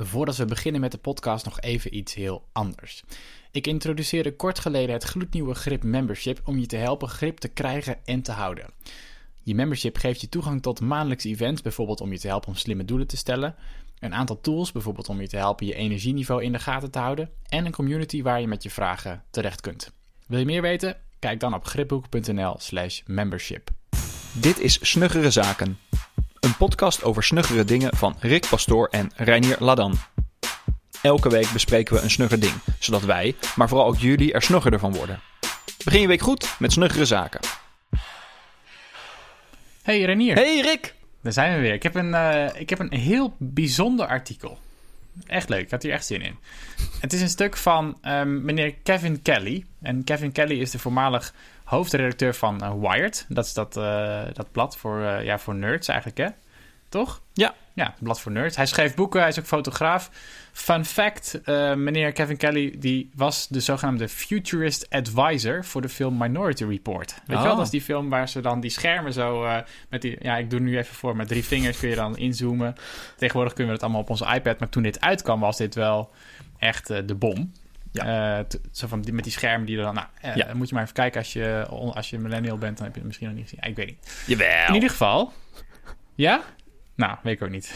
Voordat we beginnen met de podcast nog even iets heel anders. Ik introduceerde kort geleden het gloednieuwe Grip Membership om je te helpen grip te krijgen en te houden. Je membership geeft je toegang tot maandelijkse events, bijvoorbeeld om je te helpen om slimme doelen te stellen, een aantal tools, bijvoorbeeld om je te helpen je energieniveau in de gaten te houden, en een community waar je met je vragen terecht kunt. Wil je meer weten? Kijk dan op gripboek.nl/slash membership. Dit is Snuggere Zaken. Een podcast over snuggere dingen van Rick Pastoor en Reinier Ladan. Elke week bespreken we een snugger ding, zodat wij, maar vooral ook jullie, er snuggerder van worden. Begin je week goed met Snuggere Zaken. Hey Renier, Hey Rick! daar zijn we weer. Ik heb, een, eh, ik heb een heel bijzonder artikel. Echt leuk, ik had hier echt zin in. Het is een stuk van ehm, meneer Kevin Kelly. En Kevin Kelly is de voormalig hoofdredacteur van eh, Wired. Dat is dat, eh, dat blad voor, eh, ja, voor nerds eigenlijk, hè? Toch? Ja. Ja, blad voor nerds. Hij schreef boeken, hij is ook fotograaf. Fun fact, eh, meneer Kevin Kelly die was de zogenaamde futurist advisor voor de film Minority Report. Weet je wel, Oh. dat is die film waar ze dan die schermen zo eh, met die... Ja, ik doe nu even voor, met drie vingers kun je dan inzoomen. Tegenwoordig kunnen we dat allemaal op onze iPad, maar toen dit uitkwam was dit wel echt eh, de bom. Ja. Zo van die, met die schermen die er dan... Nou, Ja. moet je maar even kijken als je, als je millennial bent, dan heb je het misschien nog niet gezien. Ik weet niet. In Jawel. ieder geval... Ja? Nou, weet ik ook niet.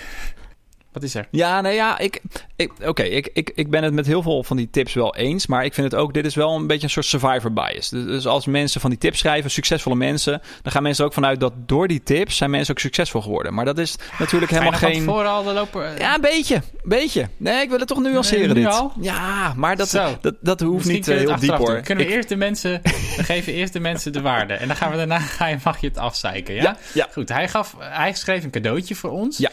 Wat is er? Ja, nee, ja, ik, ik, oké, ik, ik, ik ben het met heel veel van die tips wel eens. Maar ik vind het ook, dit is wel een beetje een soort survivor bias. Dus, dus als mensen van die tips schrijven, succesvolle mensen, dan gaan mensen er ook vanuit dat door die tips zijn mensen ook succesvol geworden. Maar dat is natuurlijk helemaal geen. nog van tevoren al de loper... Ja, een beetje. Een beetje. Nee, ik wil het toch nuanceren Nee, nu dit. al? Ja, maar dat, Zo. dat, dat hoeft Misschien niet eh, heel diep hoor. Kunnen we Ik- eerst de mensen... We geven eerst de mensen de waarde. En dan gaan we daarna ga je, mag je het afzeiken, ja? Ja, ja. Goed, hij, gaf, hij schreef een cadeautje voor ons. Ja.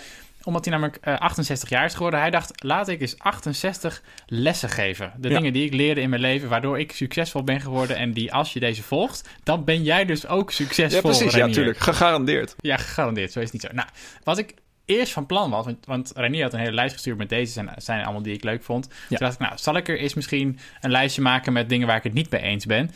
Omdat hij namelijk eh, 68 jaar is geworden. Hij dacht, laat ik eens 68 lessen geven. De Ja. dingen die ik leerde in mijn leven, waardoor ik succesvol ben geworden. En die, als je deze volgt, dan ben jij dus ook succesvol. Ja, precies. Ja, natuurlijk. Gegarandeerd. Ja, gegarandeerd. Zo is het niet zo. Nou, wat ik eerst van plan was, want, want Renier had een hele lijst gestuurd met deze, zijn, zijn allemaal die ik leuk vond. Toen dacht ik, nou, zal ik er eens misschien een lijstje maken met dingen waar ik het niet mee eens ben.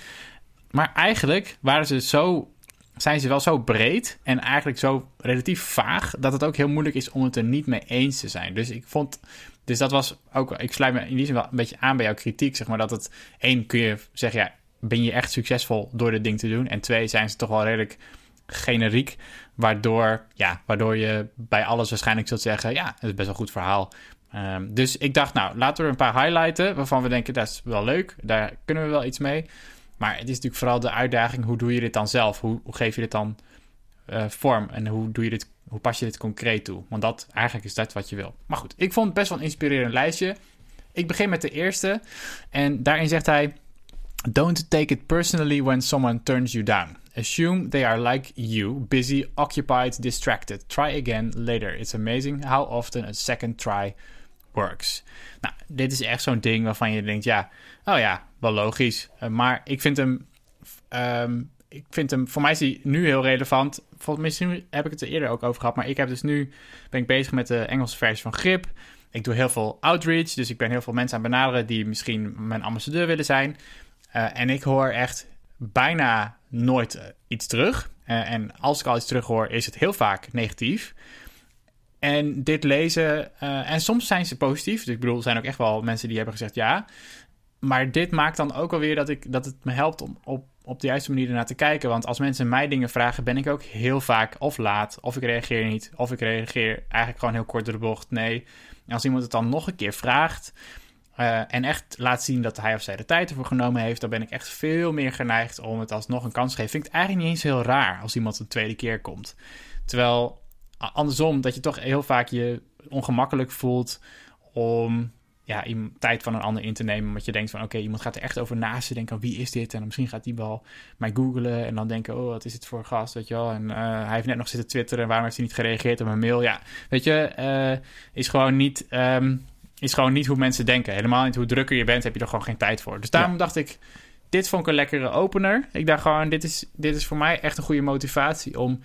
Maar eigenlijk waren ze zo, zijn ze wel zo breed en eigenlijk zo relatief vaag, dat het ook heel moeilijk is om het er niet mee eens te zijn. Dus ik vond, dus dat was ook, ik sluit me in die zin wel een beetje aan bij jouw kritiek, zeg maar, dat het, één kun je zeggen, ja, ben je echt succesvol door dit ding te doen? En twee, zijn ze toch wel redelijk generiek, waardoor, ja, waardoor je bij alles waarschijnlijk zult zeggen, ja, dat is best wel een goed verhaal. Ehm, dus ik dacht, nou, laten we een paar highlighten waarvan we denken, dat is wel leuk, daar kunnen we wel iets mee. Maar het is natuurlijk vooral de uitdaging, hoe doe je dit dan zelf? Hoe, hoe geef je dit dan eh, vorm? En hoe, doe je dit, hoe pas je dit concreet toe? Want dat, eigenlijk is dat wat je wil. Maar goed, ik vond het best wel een inspirerend lijstje. Ik begin met de eerste. En daarin zegt hij... Don't take it personally when someone turns you down. Assume they are like you, busy, occupied, distracted. Try again later. It's amazing how often a second try works. Nou, dit is echt zo'n ding waarvan je denkt, ja, oh ja, wel logisch. Uh, maar ik vind hem, ehm, ik vind hem, voor mij is hij nu heel relevant. Volgens misschien heb ik het er eerder ook over gehad, maar ik heb dus nu, ben ik bezig met de Engelse versie van Grip. Ik doe heel veel outreach, dus ik ben heel veel mensen aan benaderen die misschien mijn ambassadeur willen zijn. Uh, en ik hoor echt bijna nooit uh, iets terug. En als ik al iets terug hoor, is het heel vaak negatief. En dit lezen, en soms zijn ze positief. Dus ik bedoel, er zijn ook echt wel mensen die hebben gezegd ja. Maar dit maakt dan ook alweer dat, ik, dat het me helpt om op, op de juiste manier ernaar te kijken. Want als mensen mij dingen vragen, ben ik ook heel vaak of laat, of ik reageer niet, of ik reageer eigenlijk gewoon heel kort door de bocht. Nee. En als iemand het dan nog een keer vraagt, uh, en echt laat zien dat hij of zij de tijd ervoor genomen heeft, dan ben ik echt veel meer geneigd om het alsnog een kans te geven. Vind ik het eigenlijk niet eens heel raar als iemand een tweede keer komt. Terwijl andersom, dat je toch heel vaak je ongemakkelijk voelt om ja, tijd van een ander in te nemen. Omdat je denkt van oké, okay, iemand gaat er echt over naast denken, wie is dit? En misschien gaat die wel mij googlen en dan denken, oh, wat is dit voor een gast, weet je wel? En uh, hij heeft net nog zitten twitteren, waarom heeft hij niet gereageerd op mijn mail? Ja, weet je, uh, is gewoon niet... Um, is gewoon niet hoe mensen denken. Helemaal niet hoe drukker je bent, heb je er gewoon geen tijd voor. Dus daarom ja. dacht ik, dit vond ik een lekkere opener. Ik dacht gewoon, dit is, dit is voor mij echt een goede motivatie om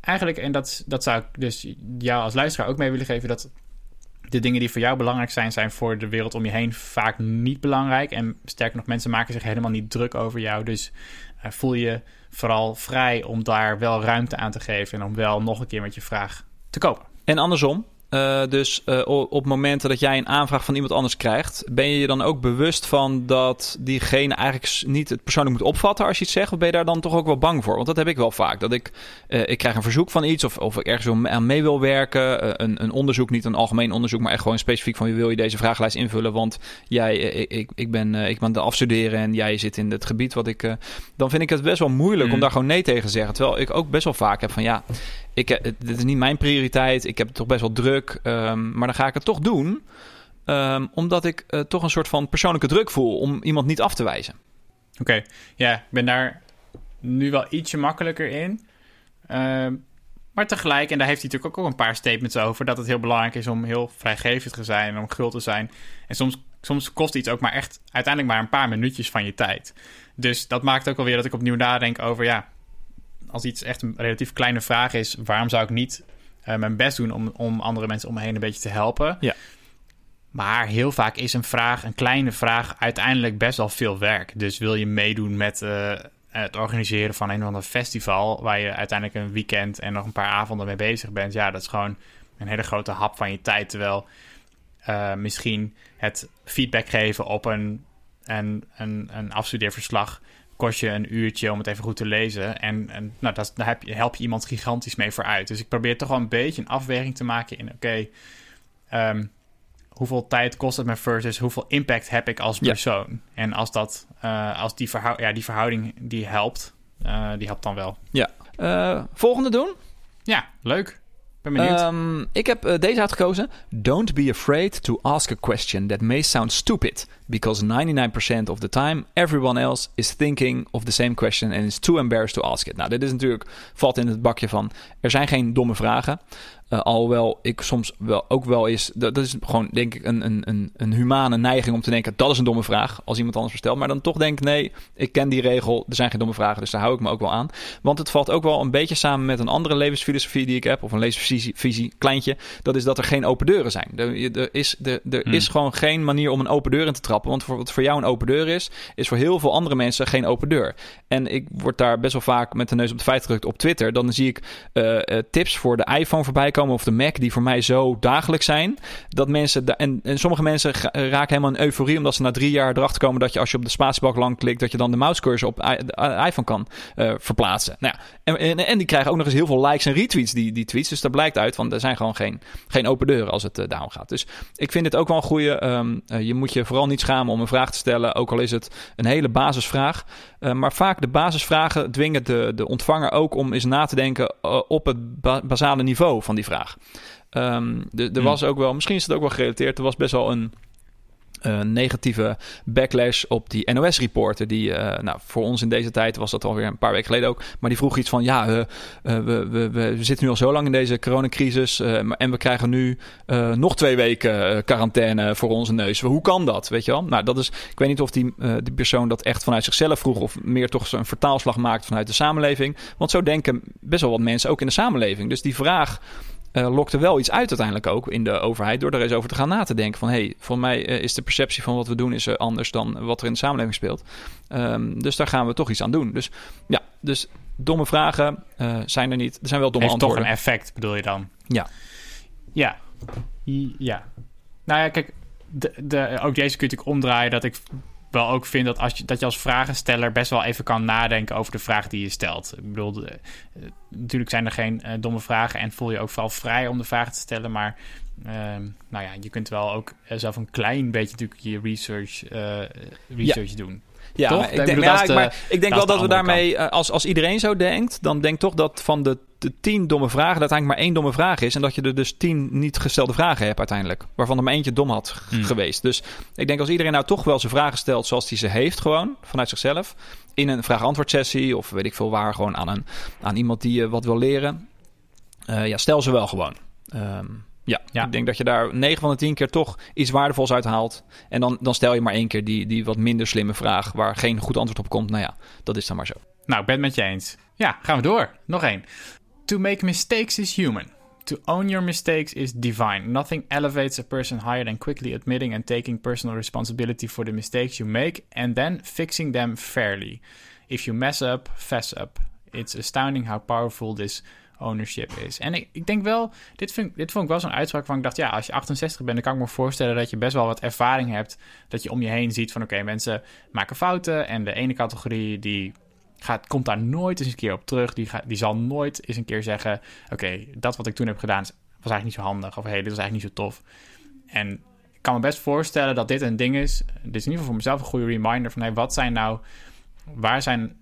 eigenlijk, en dat, dat zou ik dus jou als luisteraar ook mee willen geven, dat de dingen die voor jou belangrijk zijn, zijn voor de wereld om je heen vaak niet belangrijk. En sterker nog, mensen maken zich helemaal niet druk over jou. Dus uh, voel je vooral vrij om daar wel ruimte aan te geven en om wel nog een keer met je vraag te kopen. En andersom, Uh, dus uh, op momenten dat jij een aanvraag van iemand anders krijgt, ben je je dan ook bewust van dat diegene eigenlijk niet het persoonlijk moet opvatten als je iets zegt? Of ben je daar dan toch ook wel bang voor? Want dat heb ik wel vaak. Dat ik, uh, ik krijg een verzoek van iets of, of ik ergens aan mee wil werken. een, een onderzoek, niet een algemeen onderzoek, maar echt gewoon specifiek van wil je deze vragenlijst invullen? Want jij, ik, ik, ben, ik ben de afstuderen en jij zit in het gebied wat ik. dan vind ik het best wel moeilijk mm. om daar gewoon nee tegen te zeggen. Terwijl ik ook best wel vaak heb van ja ik, eh, dit is niet mijn prioriteit. Ik heb toch best wel druk. Um, maar dan ga ik het toch doen. Um, omdat ik uh, toch een soort van persoonlijke druk voel om iemand niet af te wijzen. Oké, ja, ik ben daar nu wel ietsje makkelijker in. Uh, maar tegelijk, en daar heeft hij natuurlijk ook een paar statements over, dat het heel belangrijk is om heel vrijgevend te zijn en om gul te zijn. En soms, soms kost iets ook maar echt uiteindelijk maar een paar minuutjes van je tijd. Dus dat maakt ook alweer dat ik opnieuw nadenk over, ja, als iets echt een relatief kleine vraag is, waarom zou ik niet uh, mijn best doen om, om andere mensen om me heen een beetje te helpen? Ja. Maar heel vaak is een vraag, een kleine vraag, uiteindelijk best wel veel werk. Dus wil je meedoen met uh, het organiseren van een of ander festival, waar je uiteindelijk een weekend en nog een paar avonden mee bezig bent, ja, dat is gewoon een hele grote hap van je tijd. Terwijl uh, misschien het feedback geven op een, een, een, een afstudeerverslag kost je een uurtje om het even goed te lezen. En, en nou, dat, daar heb je, help je iemand gigantisch mee vooruit. Dus ik probeer toch wel een beetje een afweging te maken in... oké, ehm, hoeveel tijd kost het me versus hoeveel impact heb ik als persoon? En als, dat, uh, als die, verhou ja, die verhouding die helpt, uh, die helpt dan wel. Ja. Uh, volgende doen? Ja, leuk. Ben benieuwd. Um, ik heb deze uitgekozen. Don't be afraid to ask a question that may sound stupid because 99% of the time everyone else is thinking of the same question and is too embarrassed to ask it. Nou, dit is natuurlijk valt in het bakje van er zijn geen domme vragen. Uh, alhoewel ik soms wel ook wel is. Dat, dat is gewoon, denk ik, een, een, een, een humane neiging om te denken: dat is een domme vraag. Als iemand anders vertelt. Maar dan toch denk ik: nee, ik ken die regel. Er zijn geen domme vragen. Dus daar hou ik me ook wel aan. Want het valt ook wel een beetje samen met een andere levensfilosofie die ik heb. Of een levensvisie, kleintje. Dat is dat er geen open deuren zijn. Er, er is, er, er hmm. is gewoon geen manier om een open deur in te trappen. Want wat voor jou een open deur is, is voor heel veel andere mensen geen open deur. En ik word daar best wel vaak met de neus op de feit gedrukt op Twitter. Dan zie ik uh, uh, tips voor de iPhone voorbij komen of de Mac, die voor mij zo dagelijks zijn, dat mensen, en, en sommige mensen raken helemaal in euforie, omdat ze na drie jaar erachter komen dat je als je op de spatiebalk lang klikt, dat je dan de mousecursor op de iPhone kan verplaatsen. Nou ja, en, en, die krijgen ook nog eens heel veel likes en retweets, die, die tweets. Dus dat blijkt uit, want er zijn gewoon geen, geen open deuren als het uh, down gaat. Dus ik vind het ook wel een goede. Uh, je moet je vooral niet schamen om een vraag te stellen, ook al is het een hele basisvraag. maar vaak de basisvragen dwingen de, de ontvanger ook om eens na te denken op het ba basale niveau van die vraag. Um, er hmm. was ook wel, misschien is het ook wel gerelateerd, er was best wel een uh, negatieve backlash op die NOS-reporter. Die, uh, nou, voor ons in deze tijd was dat alweer een paar weken geleden ook. Maar die vroeg iets van: ja, uh, we, we, we, zitten nu al zo lang in deze coronacrisis. en we krijgen nu nog twee weken quarantaine voor onze neus. Hoe kan dat? Weet je wel? Nou, dat is. Ik weet niet of die, die persoon dat echt vanuit zichzelf vroeg. of meer toch een vertaalslag maakt vanuit de samenleving. Want zo denken best wel wat mensen ook in de samenleving. Dus die vraag uh, lokte wel iets uit uiteindelijk ook in de overheid... door er eens over te gaan na te denken van... hé, hey, voor mij uh, is de perceptie van wat we doen is, uh, anders dan wat er in de samenleving speelt. Um, dus daar gaan we toch iets aan doen. Dus ja, dus domme vragen zijn er niet. Er zijn wel domme Heeft antwoorden. toch een effect, bedoel je dan? Ja. Ja. Ja. Nou ja, kijk, de, de, ook deze kun je natuurlijk omdraaien... dat ik wel ook vind dat, als je, dat je als vragensteller best wel even kan nadenken over de vraag die je stelt. Ik bedoel, uh, natuurlijk zijn er geen uh, domme vragen en voel je ook vooral vrij om de vragen te stellen. Maar uh, nou ja, je kunt wel ook zelf een klein beetje natuurlijk je research, research ja. doen. Ja, maar ik denk, ja, de, maar ik denk wel dat we daarmee, als, als iedereen zo denkt, dan denk toch dat van de de tien domme vragen dat eigenlijk maar één domme vraag is. En dat je er dus tien niet gestelde vragen hebt uiteindelijk. Waarvan er maar eentje dom had hmm. geweest. Dus ik denk als iedereen nou toch wel zijn vragen stelt zoals hij ze heeft gewoon. Vanuit zichzelf. In een vraag-antwoord sessie of weet ik veel waar. Gewoon aan, een, aan iemand die uh, wat wil leren. Uh, ja, stel ze wel gewoon. Um, ja, ja, ik denk dat je daar 9 van de 10 keer toch iets waardevols uit haalt. En dan, dan stel je maar één keer die, die wat minder slimme vraag waar geen goed antwoord op komt. Nou ja, dat is dan maar zo. Nou, ik ben het met je eens. Ja, gaan we door. Nog één. To make mistakes is human. To own your mistakes is divine. Nothing elevates a person higher than quickly admitting and taking personal responsibility for the mistakes you make and then fixing them fairly. If you mess up, fess up. It's astounding how powerful this ownership is. En ik, denk wel, dit, dit vond ik wel zo'n uitspraak van ik dacht, ja, als je 68 bent, dan kan ik me voorstellen dat je best wel wat ervaring hebt. Dat je om je heen ziet van oké, mensen maken fouten. En de ene categorie die gaat, komt daar nooit eens een keer op terug. Die, gaat, die zal nooit eens een keer zeggen: Oké, dat wat ik toen heb gedaan was eigenlijk niet zo handig. Of hé, hey, dit was eigenlijk niet zo tof. En ik kan me best voorstellen dat dit een ding is. Dit is in ieder geval voor mezelf een goede reminder van: hey, wat zijn nou, waar zijn,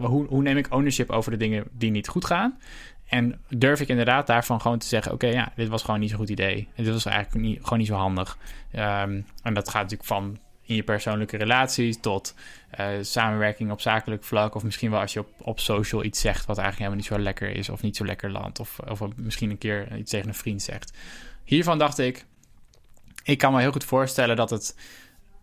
hoe, hoe neem ik ownership over de dingen die niet goed gaan? En durf ik inderdaad daarvan gewoon te zeggen: Oké, ja, dit was gewoon niet zo'n goed idee. Dit was eigenlijk niet, gewoon niet zo handig. Um, en dat gaat natuurlijk van in je persoonlijke relaties tot uh, samenwerking op zakelijk vlak. Of misschien wel als je op, op social iets zegt wat eigenlijk helemaal niet zo lekker is of niet zo lekker landt. Of, of misschien een keer iets tegen een vriend zegt. Hiervan dacht ik, ik kan me heel goed voorstellen dat het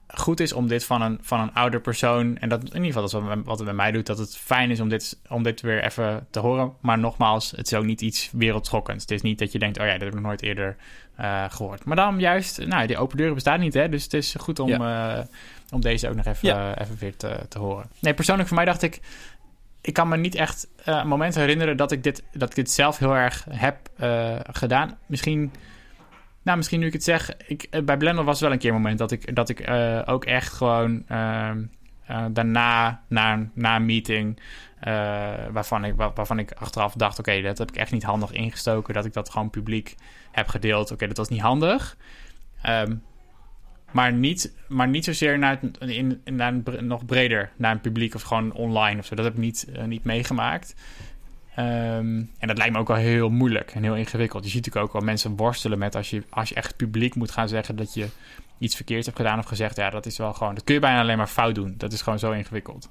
goed is om dit van een, van een ouder persoon, en dat in ieder geval dat is wat, wat het bij mij doet, dat het fijn is om dit, om dit weer even te horen. Maar nogmaals, het is ook niet iets wereldschokkends. Het is niet dat je denkt, oh ja, dat heb ik nog nooit eerder uh, gehoord. Maar dan juist, nou, die open deuren bestaan niet, hè? Dus het is goed om, ja. uh, om deze ook nog even, ja. even weer te, te horen. Nee, persoonlijk voor mij dacht ik, ik kan me niet echt een moment herinneren dat ik dit, dat ik dit zelf heel erg heb gedaan. Misschien nou, misschien nu ik het zeg, ik, eh, bij Blender was wel een keer een moment dat ik, dat ik uh, ook echt gewoon uh, uh, daarna, na, na een meeting, waarvan, ik, waarvan ik achteraf dacht, oké, dat heb ik echt niet handig ingestoken, dat ik dat gewoon publiek heb gedeeld. Oké, dat was niet handig. Um, maar, niet, maar niet zozeer naar, in, naar nog breder, naar een publiek of gewoon online of zo. Dat heb ik niet, niet meegemaakt. Um, en dat lijkt me ook wel heel moeilijk en heel ingewikkeld. Je ziet natuurlijk ook wel mensen worstelen met als je, als je echt publiek moet gaan zeggen dat je iets verkeerd hebt gedaan of gezegd. Ja, dat is wel gewoon. Dat kun je bijna alleen maar fout doen. Dat is gewoon zo ingewikkeld.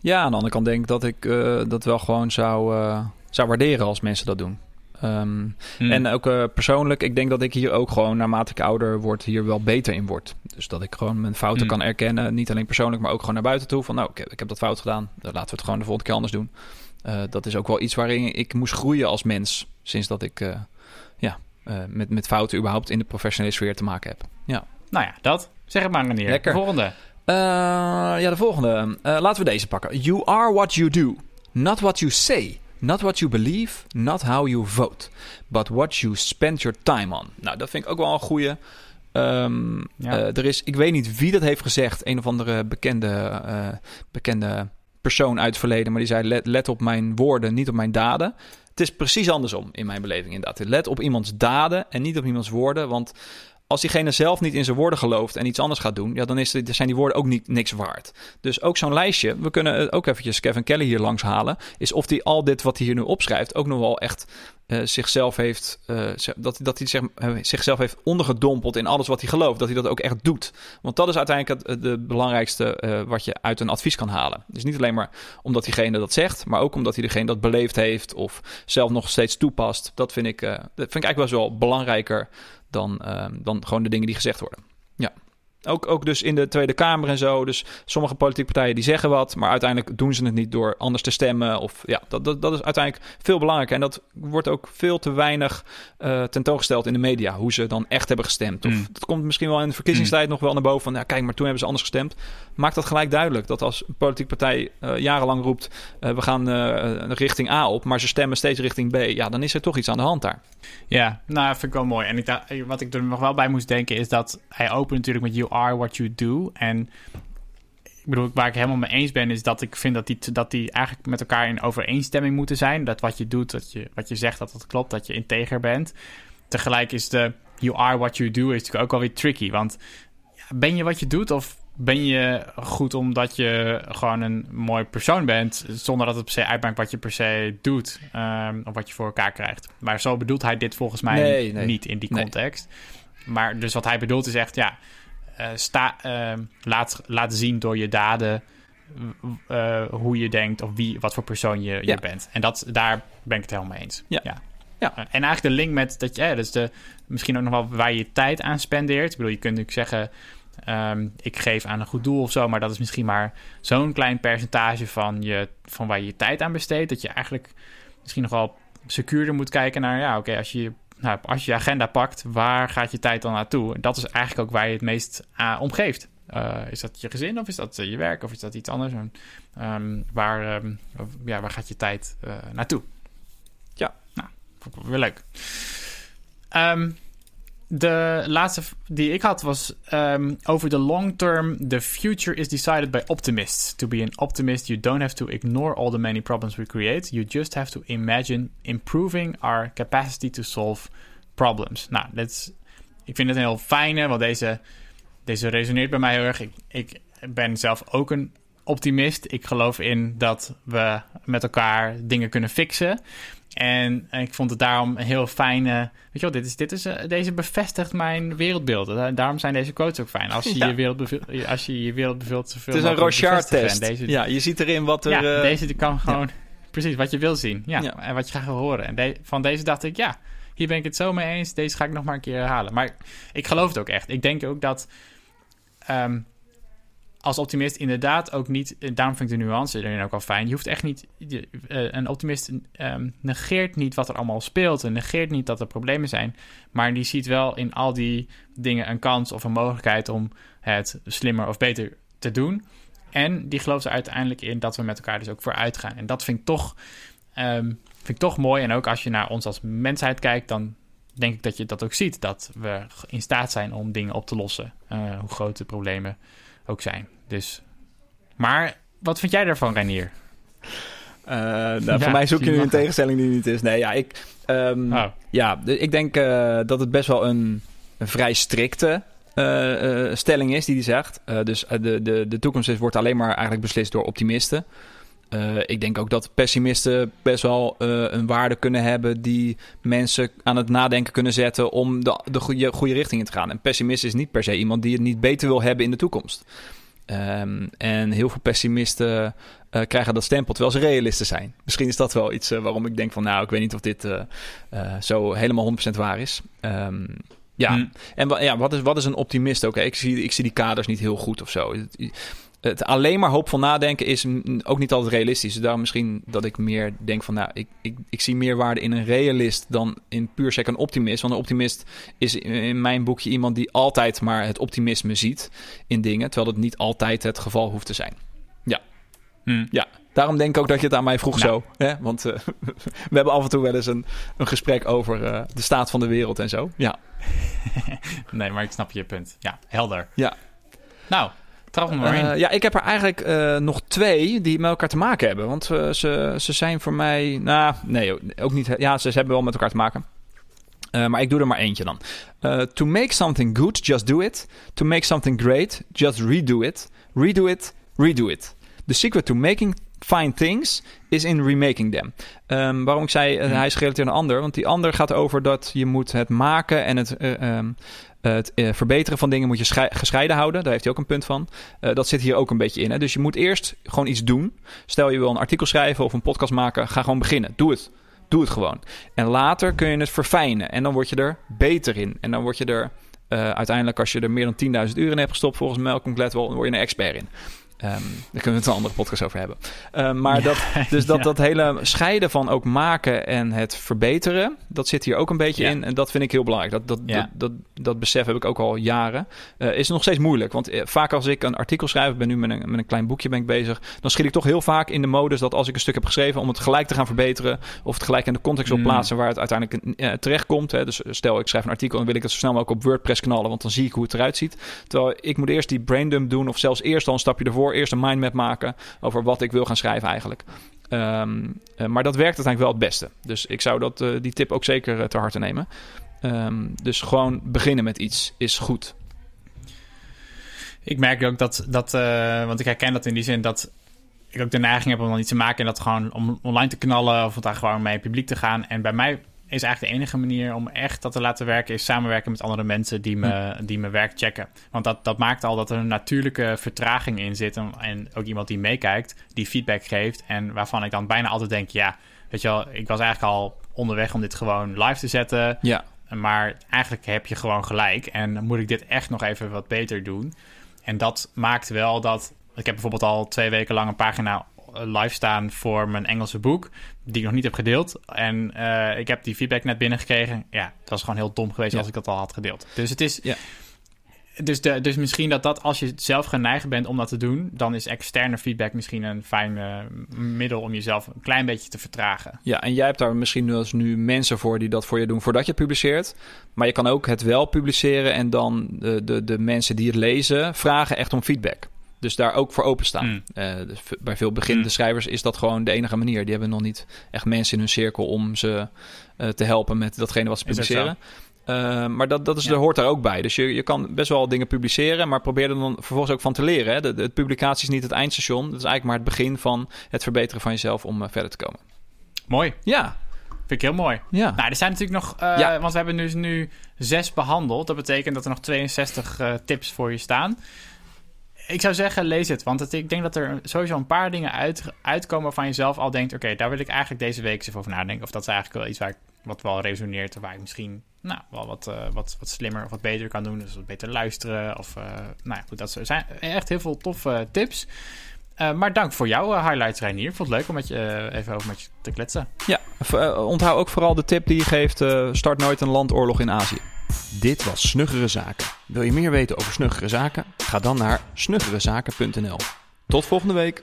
Ja, aan de andere kant denk ik dat ik uh, dat wel gewoon zou, uh, zou waarderen als mensen dat doen. Um, hmm. En ook uh, persoonlijk, ik denk dat ik hier ook gewoon naarmate ik ouder word, hier wel beter in word. Dus dat ik gewoon mijn fouten hmm. kan erkennen. Niet alleen persoonlijk, maar ook gewoon naar buiten toe. Van nou, ik heb, ik heb dat fout gedaan. Dan laten we het gewoon de volgende keer anders doen. Uh, dat is ook wel iets waarin ik moest groeien als mens. Sinds dat ik uh, ja, uh, met, met fouten überhaupt in de professionele sfeer te maken heb. Ja. Nou ja, dat. Zeg het maar meneer. Lekker. De volgende. ja, de volgende. laten we deze pakken. You are what you do. Not what you say. Not what you believe. Not how you vote. But what you spend your time on. Nou, dat vind ik ook wel een goede. Um, ja. er is, ik weet niet wie dat heeft gezegd. Een of andere bekende, bekende persoon uit het verleden, maar die zei: let, let op mijn woorden, niet op mijn daden. Het is precies andersom in mijn beleving inderdaad. Let op iemands daden en niet op iemands woorden. Want als diegene zelf niet in zijn woorden gelooft en iets anders gaat doen, ja, dan is zijn die woorden ook niet, niks waard. Dus ook zo'n lijstje, we kunnen ook eventjes Kevin Kelly hier langs halen, is of hij al dit wat hij hier nu opschrijft ook nog wel echt uh, zichzelf heeft, uh, dat, dat hij zich, uh, zichzelf heeft ondergedompeld in alles wat hij gelooft. Dat hij dat ook echt doet. Want dat is uiteindelijk het de belangrijkste wat je uit een advies kan halen. Dus niet alleen maar omdat diegene dat zegt, maar ook omdat hij degene dat beleefd heeft of zelf nog steeds toepast. Dat vind ik, dat vind ik eigenlijk wel zo belangrijker dan, dan gewoon de dingen die gezegd worden. Ja. Ook, ook dus in de Tweede Kamer en zo. Dus sommige politieke partijen die zeggen wat, maar uiteindelijk doen ze het niet door anders te stemmen. Of ja, dat, dat, dat is uiteindelijk veel belangrijker. En dat wordt ook veel te weinig uh, tentoongesteld in de media. Hoe ze dan echt hebben gestemd. Of mm. dat komt misschien wel in de verkiezingstijd mm. nog wel naar boven. Van ja, kijk, maar toen hebben ze anders gestemd. Maakt dat gelijk duidelijk. Dat als een politieke partij uh, jarenlang roept: uh, we gaan richting A op, maar ze stemmen steeds richting B. Ja, dan is er toch iets aan de hand daar. Ja, nou, vind ik wel mooi. En ik, wat ik er nog wel bij moest denken is dat hij opent natuurlijk met You are what you do. En ik bedoel, waar ik helemaal mee eens ben, is dat ik vind dat die, dat die eigenlijk met elkaar in overeenstemming moeten zijn. Dat wat je doet, dat je, wat je zegt, dat dat klopt, dat je integer bent. Tegelijk is de you are what you do is natuurlijk ook wel weer tricky. Want ben je wat je doet of ben je goed omdat je gewoon een mooi persoon bent, zonder dat het per se uitmaakt wat je per se doet um, of wat je voor elkaar krijgt. Maar zo bedoelt hij dit volgens mij nee, nee. niet in die context. Nee. Maar dus wat hij bedoelt is echt, ja, sta, uh, laat, laat zien door je daden uh, hoe je denkt of wie, wat voor persoon je, ja. je bent. En dat, daar ben ik het helemaal mee eens. Ja. ja. ja. en eigenlijk de link met dat je, dus de, misschien ook nog wel waar je tijd aan spendeert. Ik bedoel, je kunt natuurlijk zeggen Um, ik geef aan een goed doel of zo, maar dat is misschien maar zo'n klein percentage van, je, van waar je je tijd aan besteedt. Dat je eigenlijk misschien nog wel secuurder moet kijken naar, ja, oké, als je nou, als je je agenda pakt, waar gaat je tijd dan naartoe? En dat is eigenlijk ook waar je het meest uh, om geeft. Uh, is dat je gezin of is dat uh, je werk of is dat iets anders? Um, waar, um, ja, waar gaat je tijd naartoe? Ja, vond ik weer leuk. Ehm, de laatste die ik had was um, over the long term. The future is decided by optimists. To be an optimist, you don't have to ignore all the many problems we create. You just have to imagine improving our capacity to solve problems. Nou, dat ik vind het een heel fijne, want deze, deze resoneert bij mij heel erg. Ik ben zelf ook een optimist. Ik geloof in dat we met elkaar dingen kunnen fixen. En ik vond het daarom een heel fijne. Weet je wel, dit is, dit is, uh, deze bevestigt mijn wereldbeeld. Daarom zijn deze quotes ook fijn. Als je ja. je wereldbeeld, als je je wereldbeeld zoveel Het is een Rochard-test. Deze, ja, je ziet erin wat er. Ja, uh, deze kan gewoon. Ja. Precies, wat je wil zien. Ja, ja, en wat je graag wil horen. En de, van deze dacht ik, ja, hier ben ik het zo mee eens. Deze ga ik nog maar een keer herhalen. Maar ik geloof het ook echt. Ik denk ook dat. Um, als optimist inderdaad ook niet. Daarom vind ik de nuance erin ook al fijn. Je hoeft echt niet. Je, uh, een optimist um, negeert niet wat er allemaal speelt. En negeert niet dat er problemen zijn. Maar die ziet wel in al die dingen een kans of een mogelijkheid om het slimmer of beter te doen. En die gelooft er uiteindelijk in dat we met elkaar dus ook vooruit gaan. En dat vind ik toch, um, vind ik toch mooi. En ook als je naar ons als mensheid kijkt, dan denk ik dat je dat ook ziet. Dat we in staat zijn om dingen op te lossen. Uh, hoe groot de problemen ook zijn. Dus, maar wat vind jij daarvan, Reinier? Uh, nou, ja, voor mij zoek je nu een tegenstelling die niet is. Nee, ja, ik, um, oh. ja, ik denk uh, dat het best wel een, een vrij strikte uh, stelling is die hij zegt. dus de, de, de toekomst is, wordt alleen maar eigenlijk beslist door optimisten. Uh, ik denk ook dat pessimisten best wel uh, een waarde kunnen hebben die mensen aan het nadenken kunnen zetten om de, de goede, goede richting in te gaan. Een pessimist is niet per se iemand die het niet beter wil hebben in de toekomst. Um, en heel veel pessimisten uh, krijgen dat stempel terwijl ze realisten zijn. Misschien is dat wel iets waarom ik denk van nou, ik weet niet of dit zo helemaal 100% waar is. Um, ja, hmm. en ja, wat, is, wat is een optimist ook? Ik, zie, ik zie die kaders niet heel goed of zo het alleen maar hoopvol nadenken is ook niet altijd realistisch. Dus daarom misschien dat ik meer denk van, nou, ik, ik, ik zie meer waarde in een realist dan in puur sec een optimist. Want een optimist is in mijn boekje iemand die altijd maar het optimisme ziet in dingen, terwijl dat niet altijd het geval hoeft te zijn. Ja. Hmm. Ja. Daarom denk ik ook dat je het aan mij vroeg nou. zo. Hè? Want uh, we hebben af en toe wel eens een, een gesprek over uh, de staat van de wereld en zo. Ja. nee, maar ik snap je punt. Ja, helder. Ja. Nou, uh, ja, ik heb er eigenlijk uh, nog twee die met elkaar te maken hebben. Want uh, ze, ze zijn voor mij. Nou, nee, ook niet. Ja, ze, ze hebben wel met elkaar te maken. maar ik doe er maar eentje dan. to make something good, just do it. To make something great, just redo it. Redo it, redo it. The secret to making fine things is in remaking them. Um, waarom ik zei, uh, hij is gerelateerd aan een ander. Want die ander gaat over dat je moet het maken en het um, het uh, verbeteren van dingen moet je gescheiden houden. Daar heeft hij ook een punt van. Uh, dat zit hier ook een beetje in. Hè? Dus je moet eerst gewoon iets doen. Stel je wil een artikel schrijven of een podcast maken. Ga gewoon beginnen. Doe het. Doe het gewoon. En later kun je het verfijnen. En dan word je er beter in. En dan word je er uh, uiteindelijk, als je er meer dan 10.000 uur in hebt gestopt, volgens Malcolm Gladwell, dan word je een expert in. Um, daar kunnen we het een andere podcast over hebben. Um, maar ja, dat, dus dat, ja. dat hele scheiden van ook maken en het verbeteren, dat zit hier ook een beetje ja. in. En dat vind ik heel belangrijk. Dat, dat, dat, dat, dat, besef heb ik ook al jaren. Uh, is nog steeds moeilijk. Want uh, vaak als ik een artikel schrijf, ik ben nu met een, met een klein boekje ben ik bezig, dan schiet ik toch heel vaak in de modus dat als ik een stuk heb geschreven, om het gelijk te gaan verbeteren, of het gelijk in de context wil mm. plaatsen waar het uiteindelijk uh, terecht komt. Hè. Dus stel, ik schrijf een artikel en wil ik het zo snel mogelijk op WordPress knallen, want dan zie ik hoe het eruit ziet. Terwijl ik moet eerst die braindump doen, of zelfs eerst al een stapje ervoor eerst een mindmap maken over wat ik wil gaan schrijven eigenlijk. Um, uh, maar dat werkt uiteindelijk wel het beste. Dus ik zou dat, uh, die tip ook zeker uh, ter harte nemen. Um, dus gewoon beginnen met iets is goed. Ik merk ook dat, dat want ik herken dat in die zin dat ik ook de neiging heb om dan iets te maken en dat gewoon om online te knallen of daar gewoon mee publiek te gaan. En bij mij is eigenlijk de enige manier om echt dat te laten werken, is samenwerken met andere mensen die me, hm. die me werk checken. Want dat, dat maakt al dat er een natuurlijke vertraging in zit. En, en ook iemand die meekijkt, die feedback geeft. En waarvan ik dan bijna altijd denk: ja, weet je wel, ik was eigenlijk al onderweg om dit gewoon live te zetten. Ja. Maar eigenlijk heb je gewoon gelijk. En dan moet ik dit echt nog even wat beter doen. En dat maakt wel dat. Ik heb bijvoorbeeld al twee weken lang een pagina live staan voor mijn Engelse boek, die ik nog niet heb gedeeld. En uh, ik heb die feedback net binnengekregen. Ja, dat was gewoon heel dom geweest ja. als ik dat al had gedeeld. Dus het is... Ja. dus, de, dus misschien dat dat als je zelf geneigd bent om dat te doen, dan is externe feedback misschien een fijn uh, middel om jezelf een klein beetje te vertragen. Ja, en jij hebt daar misschien nu, nu mensen voor die dat voor je doen voordat je het publiceert. Maar je kan ook het wel publiceren en dan de, de, de mensen die het lezen vragen echt om feedback. Dus daar ook voor openstaan. Mm. Uh, bij veel beginnende mm. schrijvers is dat gewoon de enige manier. Die hebben nog niet echt mensen in hun cirkel om ze uh, te helpen met datgene wat ze publiceren. Uh, maar dat, dat is, ja. hoort daar ook bij. Dus je, je kan best wel dingen publiceren, maar probeer er dan vervolgens ook van te leren. Hè. De, de, publicatie is niet het eindstation. Dat is eigenlijk maar het begin van het verbeteren van jezelf om verder te komen. Mooi. Ja. Vind ik heel mooi. Ja. Nou, er zijn natuurlijk nog... Uh, ja. Want we hebben dus nu zes behandeld. Dat betekent dat er nog 62 tips voor je staan ik zou zeggen, lees het. Want het, ik denk dat er sowieso een paar dingen uit, uitkomen waarvan je zelf al denkt... oké, daar wil ik eigenlijk deze week eens over nadenken. Of dat is eigenlijk wel iets waar ik, wat wel resoneert... waar ik misschien nou, wel wat, uh, wat, wat slimmer of wat beter kan doen. Dus wat beter luisteren. Of, uh, nou ja, goed, dat zijn echt heel veel toffe tips. Uh, maar dank voor jouw highlights, Reinier. Ik vond het leuk om met je, even over met je te kletsen. Ja, onthoud ook vooral de tip die je geeft... start nooit een landoorlog in Azië. Dit was Snuggere Zaken. Wil je meer weten over Snuggere Zaken? Ga dan naar snuggerezaken.nl. Tot volgende week.